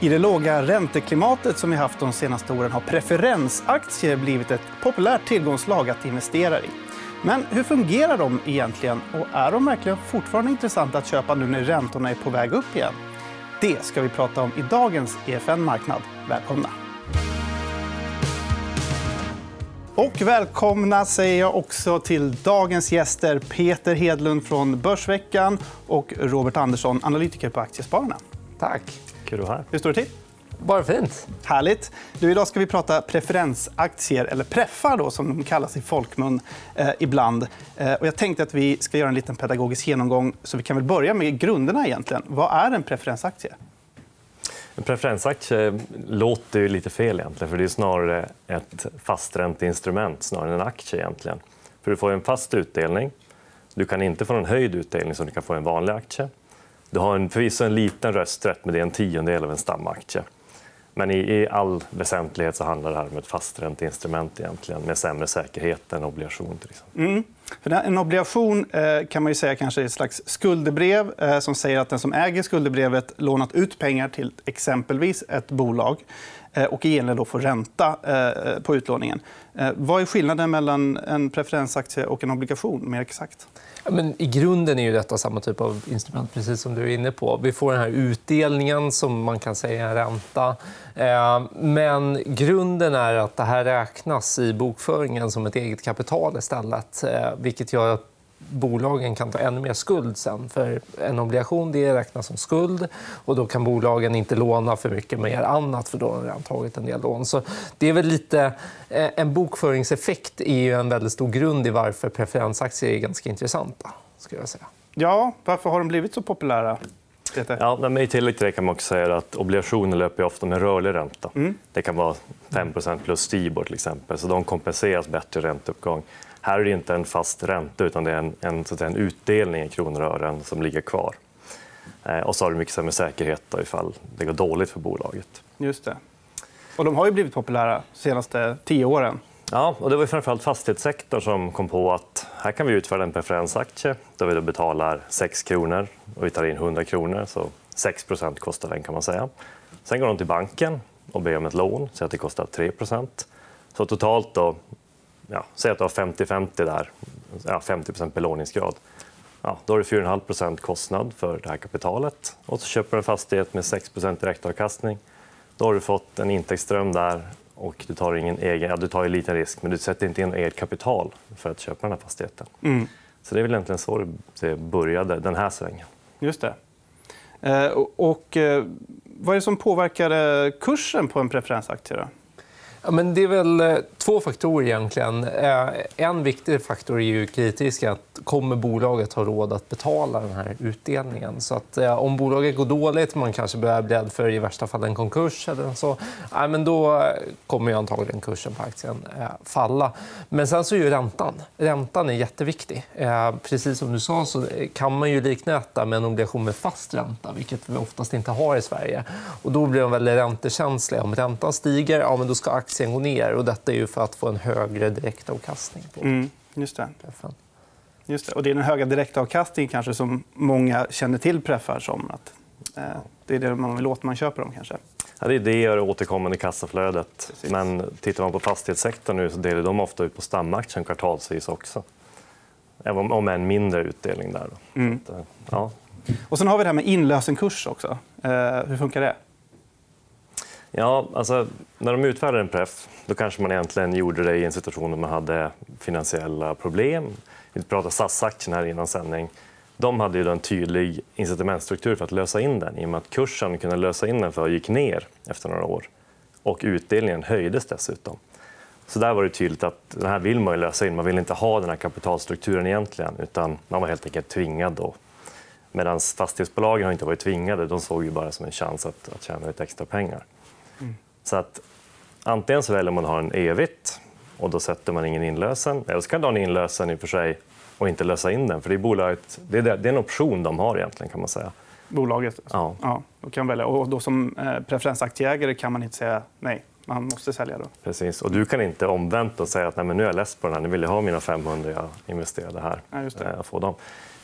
I det låga ränteklimatet som vi haft de senaste åren har preferensaktier blivit ett populärt tillgångslag att investera i. Men hur fungerar de egentligen? Och är de verkligen fortfarande intressanta att köpa nu när räntorna är på väg upp igen? Det ska vi prata om i dagens EFN Marknad. Välkomna! Och välkomna säger jag också till dagens gäster Peter Hedlund från Börsveckan och Robert Andersson, analytiker på Aktiespararna. Tack. Kul att vara här. Hur står det till? Bara fint. Härligt. Du, idag ska vi prata preferensaktier, eller preffar då, som de kallas i folkmun eh, ibland. Eh, och jag tänkte att vi ska göra en liten pedagogisk genomgång. Så vi kan väl börja med grunderna. egentligen. Vad är en preferensaktie? En preferensaktie låter ju lite fel, egentligen, för det är snarare ett fastränteinstrument snarare än en aktie. Egentligen. För du får en fast utdelning. Du kan inte få en höjd utdelning som du kan få i en vanlig aktie. Du har en, förvisso en liten rösträtt, men det är en tiondel av en stamaktie. Men i, i all väsentlighet så handlar det här om ett fastränteinstrument egentligen, med sämre säkerhet än obligation. Till exempel. Mm. För en obligation eh, kan man ju säga kanske är ett slags skuldebrev eh, som säger att den som äger skuldebrevet lånat ut pengar till exempelvis ett bolag eh, och i gengäld får ränta på utlåningen. Vad är skillnaden mellan en preferensaktie och en obligation? mer exakt? Men I grunden är ju detta samma typ av instrument, precis som du är inne på. Vi får den här utdelningen, som man kan säga är en ränta. Eh, men grunden är att det här räknas i bokföringen som ett eget kapital istället. Eh, vilket gör att bolagen kan ta ännu mer skuld sen. För en obligation det räknas som skuld och då kan bolagen inte låna för mycket mer annat för då har de redan tagit en del lån. Så det är väl lite... Eh, en bokföringseffekt är ju en väldigt stor grund i varför preferensaktier är ganska intressanta. Ska jag säga. Ja, varför har de blivit så populära? Ja, men I tillägg till det kan man också säga att obligationer löper ofta med rörlig ränta. Mm. Det kan vara 5% plus Stibor, till exempel. Så de kompenseras bättre i ränteuppgång. Här är det inte en fast ränta, utan det är en, en, så att säga, en utdelning i kronor och ören som ligger kvar. Eh, och så har du mycket sämre säkerhet då, ifall det går dåligt för bolaget. Just det. Och de har ju blivit populära de senaste tio åren. Ja, och det var framförallt fastighetssektorn som kom på att här kan vi utfärda en preferensaktie där vi då betalar 6 kronor och vi tar in 100 kronor. Så 6% kostar den. kan man säga. Sen går de till banken och ber om ett lån, så att det kostar 3% Så totalt då ja, säg att du har 50-50 där, ja, 50 belåningsgrad. Ja, då har du 4,5% kostnad för det här kapitalet. Och så köper du en fastighet med 6% direktavkastning. Då har du fått en intäktsström där och du tar ingen egen... Ja, du tar en liten risk, men du sätter inte in eget kapital för att köpa den här fastigheten. Mm. Så det är väl egentligen så det började, den här svängen. Just det. Eh, och, eh, vad är det som påverkar kursen på en preferensaktie? Då? Ja, men det är väl eh, två faktorer. egentligen. Eh, en viktig faktor är ju kreditrisken. Kommer bolaget ha råd att betala den här utdelningen? Så att, eh, om bolaget går dåligt, man kanske börjar bli rädd för i värsta fall en konkurs, eller så, ja, men då kommer ju antagligen kursen på aktien eh, falla. Men sen så är ju räntan. Räntan är jätteviktig. Precis som du sa så kan man ju likna detta med en obligation med fast ränta, vilket vi oftast inte har i Sverige. Och då blir de väldigt räntekänsliga. Om räntan stiger, ja, men då ska aktien gå ner. Och detta är ju för att få en högre direktavkastning. På mm, just det. Just det. Och det är den höga direktavkastningen kanske som många känner till preffar som. Att, eh, det är det man vill åt man köper dem. Kanske. Ja, det är det och återkommande kassaflödet. Precis. Men tittar man på fastighetssektorn nu så delar de ofta ut på stamaktien kvartalsvis också. Även om en mindre utdelning där. Mm. Att, eh, ja. Och sen har vi det här med inlösenkurs också. Eh, hur funkar det? Ja, alltså, när de utfärdade en pref då kanske man egentligen gjorde det i en situation där man hade finansiella problem. Vi pratade SAS-aktien här innan sändning. De hade ju en tydlig incitamentstruktur för att lösa in den i och med att kursen kunde lösa in den för gick ner efter några år. Och utdelningen höjdes dessutom. Så där var det tydligt att den här vill man lösa in. Man vill inte ha den här kapitalstrukturen egentligen utan man var helt enkelt tvingad. Då. Medan fastighetsbolagen har inte varit tvingade. De såg ju bara som en chans att, att tjäna lite extra pengar. Så att antingen så väljer man att ha en evigt och då sätter man ingen inlösen. Eller så kan du ha en inlösen i och för sig och inte lösa in den. För det, är bolaget, det, är, en option de har egentligen kan man säga. Bolaget? Ja. ja då kan välja. Och då som eh, preferensaktieägare kan man inte säga nej. Man måste sälja. Då. Precis. Och du kan inte omvänt och säga att nej, men nu är jag less på den här. Nu vill jag ha mina 500 jag investerade här. Ja, just det. Eh, få dem.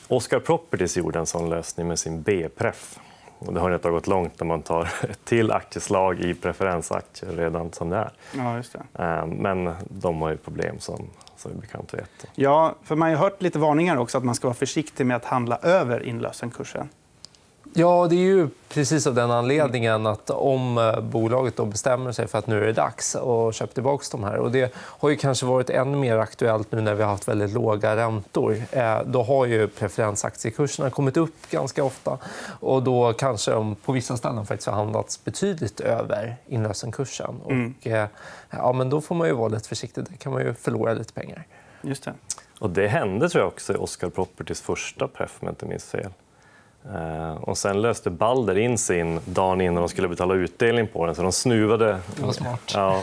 Oscar Properties gjorde en sån lösning med sin B-pref Och det har inte gått långt när man tar ett till aktieslag i preferensaktier redan som det är. Ja, just det. Eh, men de har ju problem som, som vi bekant vet. Ja, för man har hört lite varningar också att man ska vara försiktig med att handla över inlösenkursen. Ja, det är ju precis av den anledningen att om eh, bolaget då bestämmer sig för att nu är det dags att köpa tillbaka de här. Och det har ju kanske varit ännu mer aktuellt nu när vi har haft väldigt låga räntor. Eh, då har ju preferensaktiekurserna kommit upp ganska ofta. Och då kanske de på vissa ställen faktiskt har handlats betydligt över inlösenkursen. Mm. Och, eh, ja, men då får man ju vara lite försiktig. Där kan man ju förlora lite pengar. Just det. Och det hände tror jag också i Oscar Properties första pref, om jag inte minns fel. Eh, och sen löste Balder in sin dagen innan de skulle betala utdelning på den, så de snuvade. Det var smart. Ja.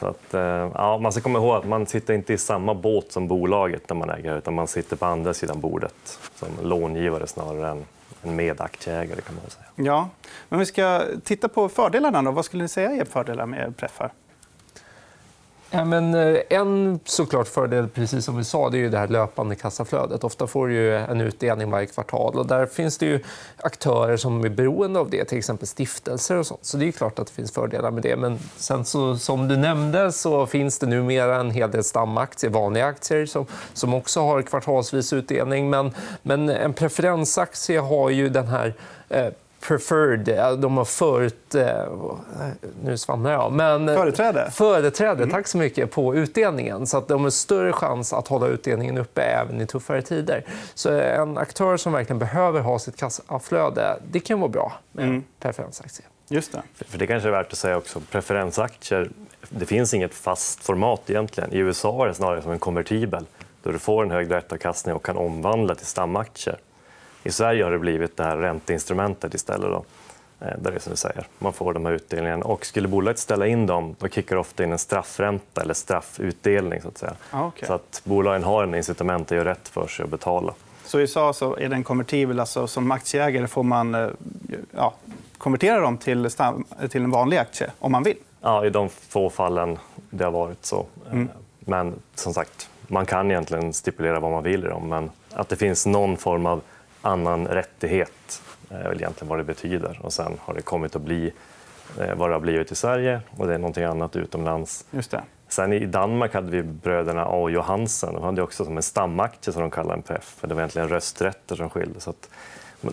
Så att, eh, ja, man ska komma ihåg att man sitter inte i samma båt som bolaget när man äger, utan man sitter på andra sidan bordet som långivare snarare än en medaktieägare. Kan man säga. Ja, men vi ska titta på fördelarna. Då. Vad skulle ni säga är fördelar med preffar? Ja, men eh, en såklart fördel, precis som vi sa, det är ju det här löpande kassaflödet. Ofta får du en utdelning varje kvartal. och Där finns det ju aktörer som är beroende av det, till exempel stiftelser. och sånt. Så det är klart att det finns fördelar med det. Men sen så, som du nämnde så finns det numera en hel del stamaktier, vanliga aktier som, som också har kvartalsvis utdelning. Men, men en preferensaktie har ju den här eh, preferred, de har förut... Eh, nu svamlar jag. Men, företräde? Företräde, mm. tack så mycket, på utdelningen. Så att de har större chans att hålla utdelningen uppe även i tuffare tider. Så en aktör som verkligen behöver ha sitt kassaflöde, det kan vara bra med mm. preferensaktie. Just det. För det kanske är värt att säga också. Preferensaktier, det finns inget fast format egentligen. I USA är det snarare som en konvertibel då du får en hög direktavkastning och kan omvandla till stamaktier. I Sverige har det blivit det här ränteinstrumentet istället. Då. Eh, där det som du säger, man får de här utdelningarna. Och skulle bolaget ställa in dem, då kickar det ofta in en straffränta eller straffutdelning. Så att, säga. Ah, okay. så att bolagen har en incitament att göra rätt för sig och betala. Så i USA så är den konvertibel. Alltså, som aktieägare får man eh, ja, konvertera dem till, till en vanlig aktie om man vill? Ja, i de få fallen det har varit så. Mm. Men som sagt, man kan egentligen stipulera vad man vill i dem. Men att det finns någon form av annan rättighet är väl egentligen vad det betyder. Och sen har det kommit att bli eh, vad det har blivit i Sverige och det är någonting annat utomlands. Just det. Sen i Danmark hade vi bröderna A och Johansen. De hade också som en stamaktie som de kallade en PEF. Det var egentligen rösträtter som skilde. Så att,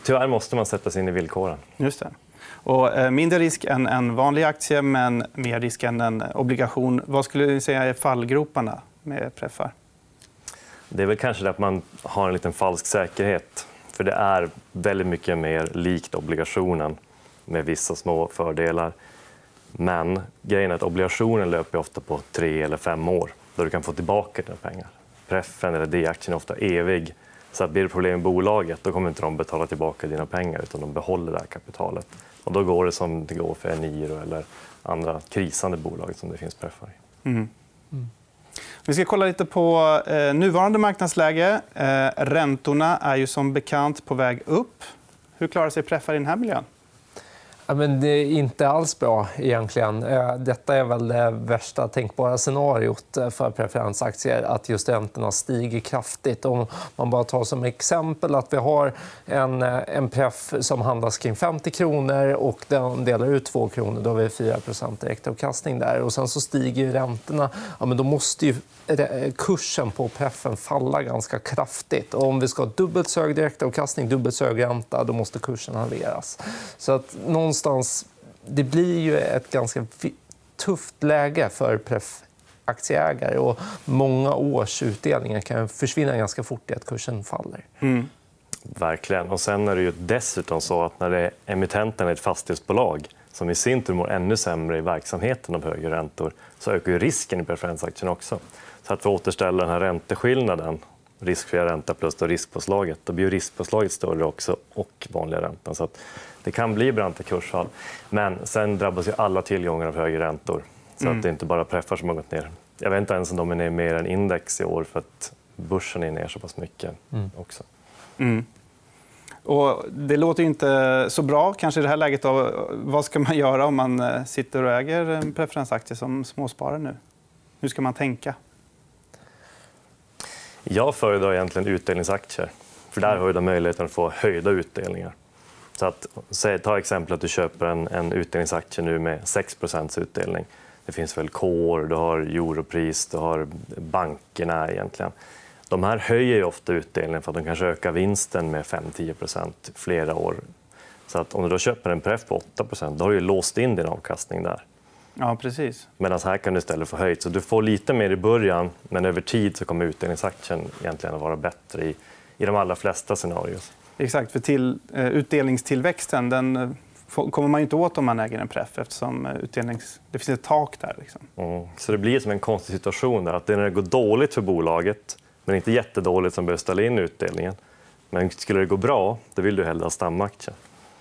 tyvärr måste man sätta sig in i villkoren. Just det. Och, eh, mindre risk än en vanlig aktie, men mer risk än en obligation. Vad skulle ni säga är fallgroparna med preffar? Det är väl kanske det att man har en liten falsk säkerhet. För det är väldigt mycket mer likt obligationen med vissa små fördelar. Men grejen är att obligationen löper ofta på tre eller fem år då du kan få tillbaka dina pengar. Preffen eller D-aktien är ofta evig. Så att blir det problem med bolaget då kommer inte de betala tillbaka dina pengar utan de behåller det här kapitalet. Och då går det som det går för Eniro eller andra krisande bolag som det finns preffar i. Mm. Vi ska kolla lite på eh, nuvarande marknadsläge. Eh, räntorna är ju som bekant på väg upp. Hur klarar sig Preffar i den här miljön? Ja, men det är inte alls bra egentligen. Eh, detta är väl det värsta tänkbara scenariot eh, för preferensaktier, att just räntorna stiger kraftigt. Om man bara tar som exempel att vi har en, eh, en pref som handlas kring 50 kronor och den delar ut 2 kronor. Då har vi 4% direktavkastning där. Och sen så stiger räntorna. Ja, men då måste ju kursen på preffen falla ganska kraftigt. Och om vi ska ha dubbelt så hög direktavkastning, dubbelt så hög ränta, då måste kursen halveras. Så att någonstans, det blir ju ett ganska tufft läge för pref aktieägare. Och många års utdelningar kan försvinna ganska fort i att kursen faller. Mm. Verkligen. Och sen är det ju dessutom så att när det är emittenten är ett fastighetsbolag som i sin tur mår ännu sämre i verksamheten av högre räntor så ökar ju risken i preferensaktien också. Så att för att återställa den här ränteskillnaden, riskfria ränta plus då riskpåslaget, då blir riskpåslaget större också och vanliga räntan. Så att det kan bli branta kursfall. Men sen drabbas ju alla tillgångar av högre räntor. Så mm. att det är inte bara preffar som har gått ner. Jag vet inte ens om de är ner mer än index i år för att börsen är ner så pass mycket mm. också. Mm. Och det låter inte så bra kanske i det här läget. Då. Vad ska man göra om man eh, sitter och äger en preferensaktie som småsparare nu? Hur ska man tänka? Jag föredrar egentligen utdelningsaktier. För där har du möjligheten att få höjda utdelningar. Så att, säg, ta exempel att du köper en, en utdelningsaktie nu med 6% utdelning. Det finns väl Core, du har Europris, du har bankerna egentligen. De här höjer ju ofta utdelningen för att de kanske ökar vinsten med 5-10% flera år. Så att om du då köper en pref på 8% då har du låst in din avkastning där. Ja, precis. Medan här kan du istället få höjt. Så du får lite mer i början, men över tid så kommer utdelningsaktien egentligen att vara bättre i, i de allra flesta scenarier. Exakt, för till, eh, utdelningstillväxten den eh, kommer man inte åt om man äger en pref eftersom eh, utdelnings... det finns ett tak där. Liksom. Mm. Så det blir som en konstig situation. där. Att det när det går dåligt för bolaget, men inte jättedåligt som behöver ställa in utdelningen. Men skulle det gå bra, då vill du hellre ha stamaktien.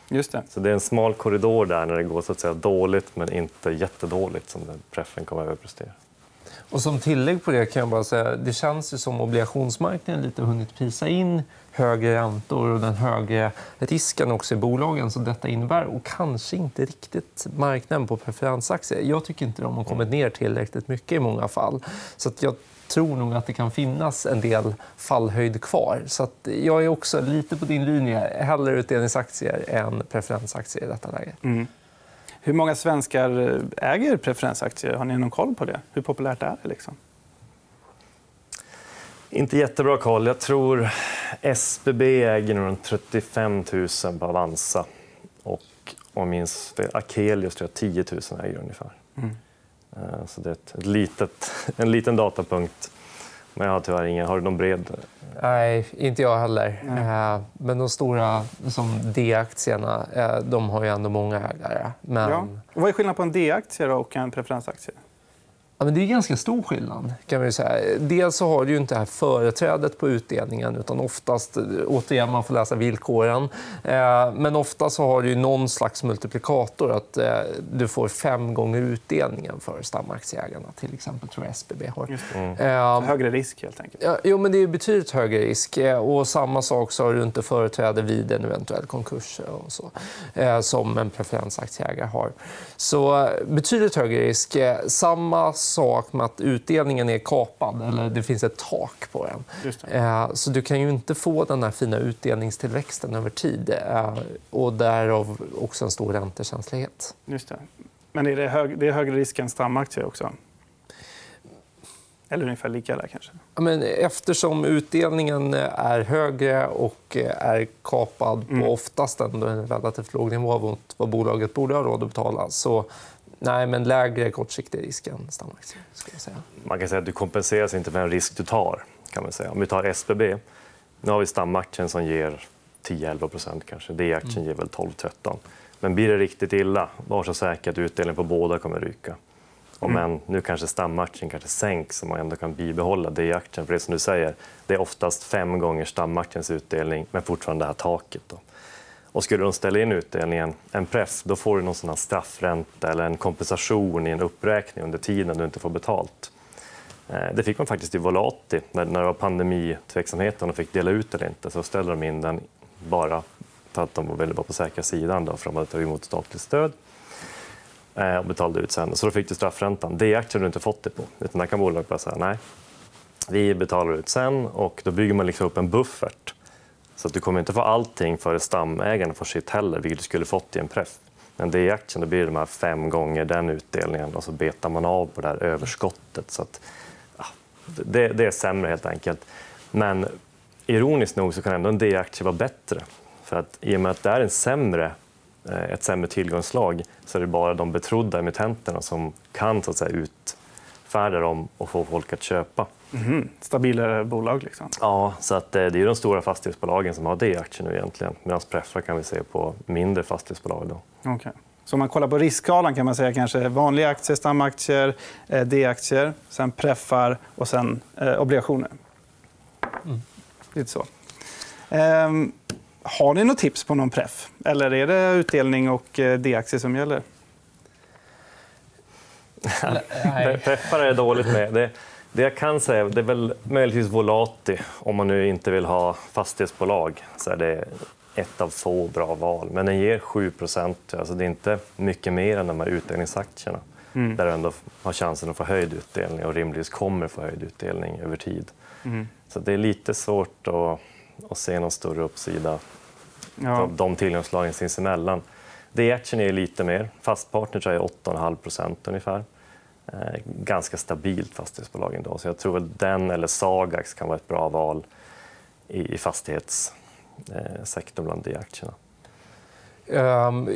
Just det. Så det är en smal korridor där när det går så att säga, dåligt men inte jättedåligt som preffen kommer att överprestera. Och som tillägg på det kan jag bara säga det känns ju som obligationsmarknaden lite hunnit prisa in högre räntor och den högre risken också i bolagen som detta innebär och kanske inte riktigt marknaden på preferensaktier. Jag tycker inte de har kommit ner tillräckligt mycket i många fall. Så jag tror nog att det kan finnas en del fallhöjd kvar. Så jag är också lite på din linje. Hellre utdelningsaktier än preferensaktier i detta läge. Mm. Hur många svenskar äger preferensaktier? Har ni någon koll på det? Hur populärt är det? Liksom? Inte jättebra koll. Jag tror SBB äger runt 35 000 på Avanza. Och om jag minns Akelius tror jag 10 000 äger ungefär. Mm. Eh, så det är ett litet, en liten datapunkt. Men jag har tyvärr ingen. Har du någon bred? Nej, inte jag heller. Nej. Eh, men de stora som D-aktierna eh, de har ju ändå många ägare. Men... Ja. Vad är skillnaden på en D-aktie och en preferensaktie? Ja, men det är ganska stor skillnad. Kan vi säga. Dels så har du inte det här företrädet på utdelningen utan oftast, återigen, man får läsa villkoren. Eh, men ofta så har du någon slags multiplikator. att eh, Du får fem gånger utdelningen för stamaktieägarna. Till exempel tror jag SBB har. Mm. Eh, högre risk, helt enkelt. Ja, jo, men det är betydligt högre risk. Och samma sak så har du inte företräde vid en eventuell konkurs och så, som en preferensaktieägare har. Så betydligt högre risk. Samma sak med att utdelningen är kapad eller det finns ett tak på den. Eh, så du kan ju inte få den här fina utdelningstillväxten över tid. Eh, och därav också en stor räntekänslighet. Just det. Men är det, hög, det är högre risk än stamaktier också? Eller ungefär lika där kanske? Ja, men eftersom utdelningen är högre och är kapad på mm. oftast en relativt låg nivå mot vad bolaget borde ha råd att betala så Nej, men lägre kortsiktig risk än stamaktier. Ska jag säga. Man kan säga att du kompenseras inte för den risk du tar. Kan man säga. Om vi tar SBB. Nu har vi stamaktien som ger 10-11% kanske. D-aktien mm. ger väl 12-13. Men blir det riktigt illa, var så säker att utdelningen på båda kommer ryka. Och mm. men nu kanske stamaktien kanske sänks så man ändå kan bibehålla D-aktien. För det som du säger, det är oftast fem gånger stamaktiens utdelning men fortfarande det här taket. Då. Och skulle de ställa in utdelningen, en press, då får du någon sån straffränta eller en kompensation i en uppräkning under tiden du inte får betalt. Eh, det fick man faktiskt i Volati när det var pandemitveksamhet om de fick dela ut eller inte. Så ställde de in den bara för att de ville vara på säkra sidan då, för de hade tagit emot statligt stöd eh, och betalade ut sen. Så då fick du straffräntan. Det aktier du inte fått det på. Utan där kan bolaget bara säga nej, vi betalar ut sen och då bygger man liksom upp en buffert så att du kommer inte få allting före stamägarna får sitt heller, vilket du skulle fått i en pref. Men det i aktien då blir det de här fem gånger den utdelningen och så betar man av på det här överskottet. Så att, ja, det, det, är sämre helt enkelt. Men ironiskt nog så kan ändå en D-aktie vara bättre. För att i och med att det är en sämre, eh, ett sämre tillgångslag så är det bara de betrodda emittenterna som kan så att säga, utfärda dem och få folk att köpa. Mm. Stabilare bolag? Liksom. Ja, så att eh, det är de stora fastighetsbolagen som har D-aktier nu egentligen. Medan preffar kan vi se på mindre fastighetsbolag. Då. Okay. Så om man kollar på riskskalan kan man säga kanske vanliga aktier, stamaktier, eh, D-aktier, sen preffar och sen eh, obligationer. Mm. Lite så. Ehm, har ni något tips på någon preff? Eller är det utdelning och eh, D-aktier som gäller? Preffar är dåligt med. Det det jag kan säga det är väl möjligtvis Volati. Om man nu inte vill ha fastighetsbolag så är det ett av få bra val. Men den ger 7% alltså Det är inte mycket mer än de här utdelningsaktierna. Mm. Där du ändå har chansen att få höjd utdelning och rimligtvis kommer få höjd utdelning över tid. Mm. Så det är lite svårt att, att se någon större uppsida ja. de tillgångslagen sinsemellan. D-aktien är lite mer. Fastpartner är 8,5 procent ungefär. Eh, ganska stabilt fastighetsbolag ändå. Så jag tror att den eller Sagax kan vara ett bra val i, fastighetssektorn bland de aktierna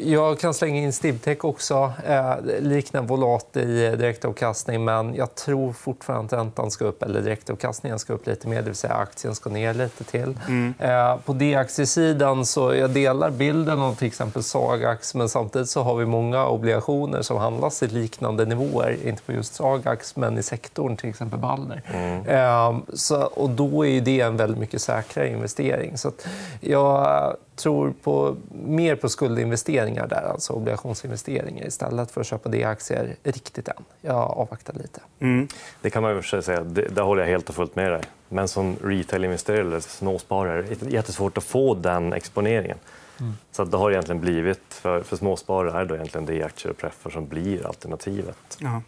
jag kan slänga in Stibtech också. Eh, liknar Volat i direktavkastning men jag tror fortfarande att räntan ska upp eller direktavkastningen ska upp lite mer, det vill säga aktien ska ner lite till. Mm. Eh, på D-aktiesidan så jag delar bilden av till exempel Sagax men samtidigt så har vi många obligationer som handlas i liknande nivåer. Inte på just Sagax, men i sektorn, till exempel Balder. Mm. Ehm, så, och då är det en väldigt mycket säkrare investering. Så jag tror på, mer på skuldinvesteringar där, alltså obligationsinvesteringar istället för att köpa D-aktier riktigt än. Jag avvaktar lite. Mm. Det kan man ju säga. Det, där håller jag helt och fullt med dig. Men som retail-investerare eller småsparare är det jättesvårt att få den exponeringen. Mm. Så det har egentligen blivit, för, för småsparare är det egentligen D-aktier och preffer som blir alternativet. Ja.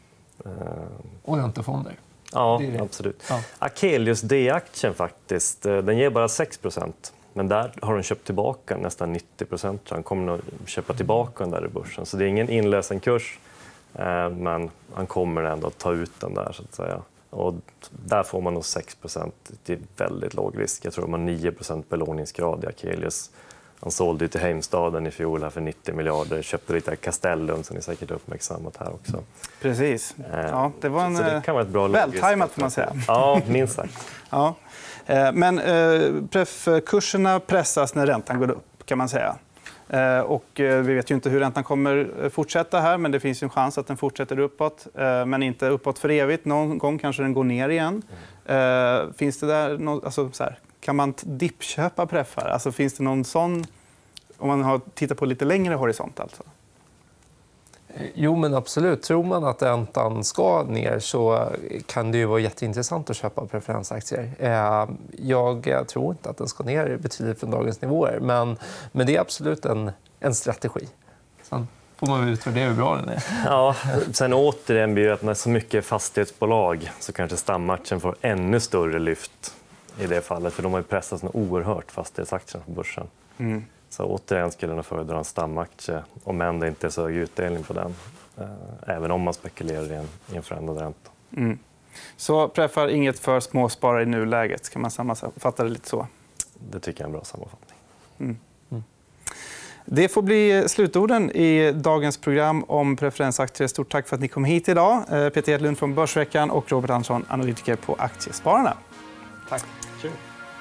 Uh... Och räntefonder. Ja, det det. absolut. Ja. Akelius D-aktien faktiskt, eh, den ger bara 6 men där har de köpt tillbaka nästan 90 procent. Han kommer att köpa tillbaka den där i börsen. Så det är ingen inlösen kurs, eh, men han kommer ändå att ta ut den där. så att säga. Och där får man nog 6 procent. Det är väldigt låg risk. Jag tror de har 9 procent belåningsgrad i Akelius. Han sålde till Heimstaden i fjol för 90 miljarder. Köpte lite Castellum som ni säkert uppmärksammat här också. Precis. Eh, ja, det var en det kan vara ett bra vältajmat får man säga. Ja, minst sagt. ja. Eh, men eh, preffkurserna pressas när räntan går upp, kan man säga. Eh, och eh, vi vet ju inte hur räntan kommer eh, fortsätta här, men det finns en chans att den fortsätter uppåt. Men inte uppåt för evigt. Någon gång kanske den går ner igen. Finns det där något, alltså, så här, kan man dippköpa preffar? Alltså, finns det någon sån, om man har tittat på lite längre horisont? Alltså? Jo, men absolut. Tror man att räntan ska ner så kan det ju vara jätteintressant att köpa preferensaktier. Eh, jag tror inte att den ska ner betydligt från dagens nivåer, men, men det är absolut en, en strategi. Sen får man utvärdera hur bra den är. Ja, sen återigen blir det att med så mycket fastighetsbolag så kanske stamaktien får ännu större lyft i det fallet. För de har ju pressats oerhört, fastighetsaktierna på börsen. Mm. Så återigen skulle jag föredra en stamaktie, om än det inte är så hög utdelning på den. Eh, även om man spekulerar i en, i en förändrad ränta. Mm. Så preffar inget för småsparare i nuläget? Kan man sammanfatta det lite så? Det tycker jag är en bra sammanfattning. Mm. Mm. Det får bli slutorden i dagens program om preferensaktier. Stort tack för att ni kom hit idag. Eh, Peter Hedlund från Börsveckan och Robert Andersson, analytiker på Aktiespararna. Tack. Eh,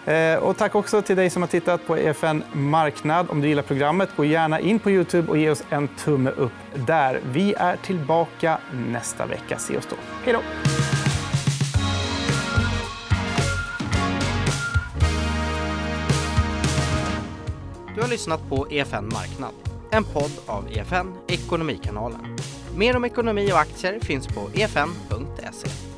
Eh, och tack också till dig som har tittat på EFN Marknad. Om du gillar programmet, gå gärna in på Youtube och ge oss en tumme upp där. Vi är tillbaka nästa vecka. Se oss då. Hej då! Du har lyssnat på EFN Marknad, en podd av EFN Ekonomikanalen. Mer om ekonomi och aktier finns på efn.se.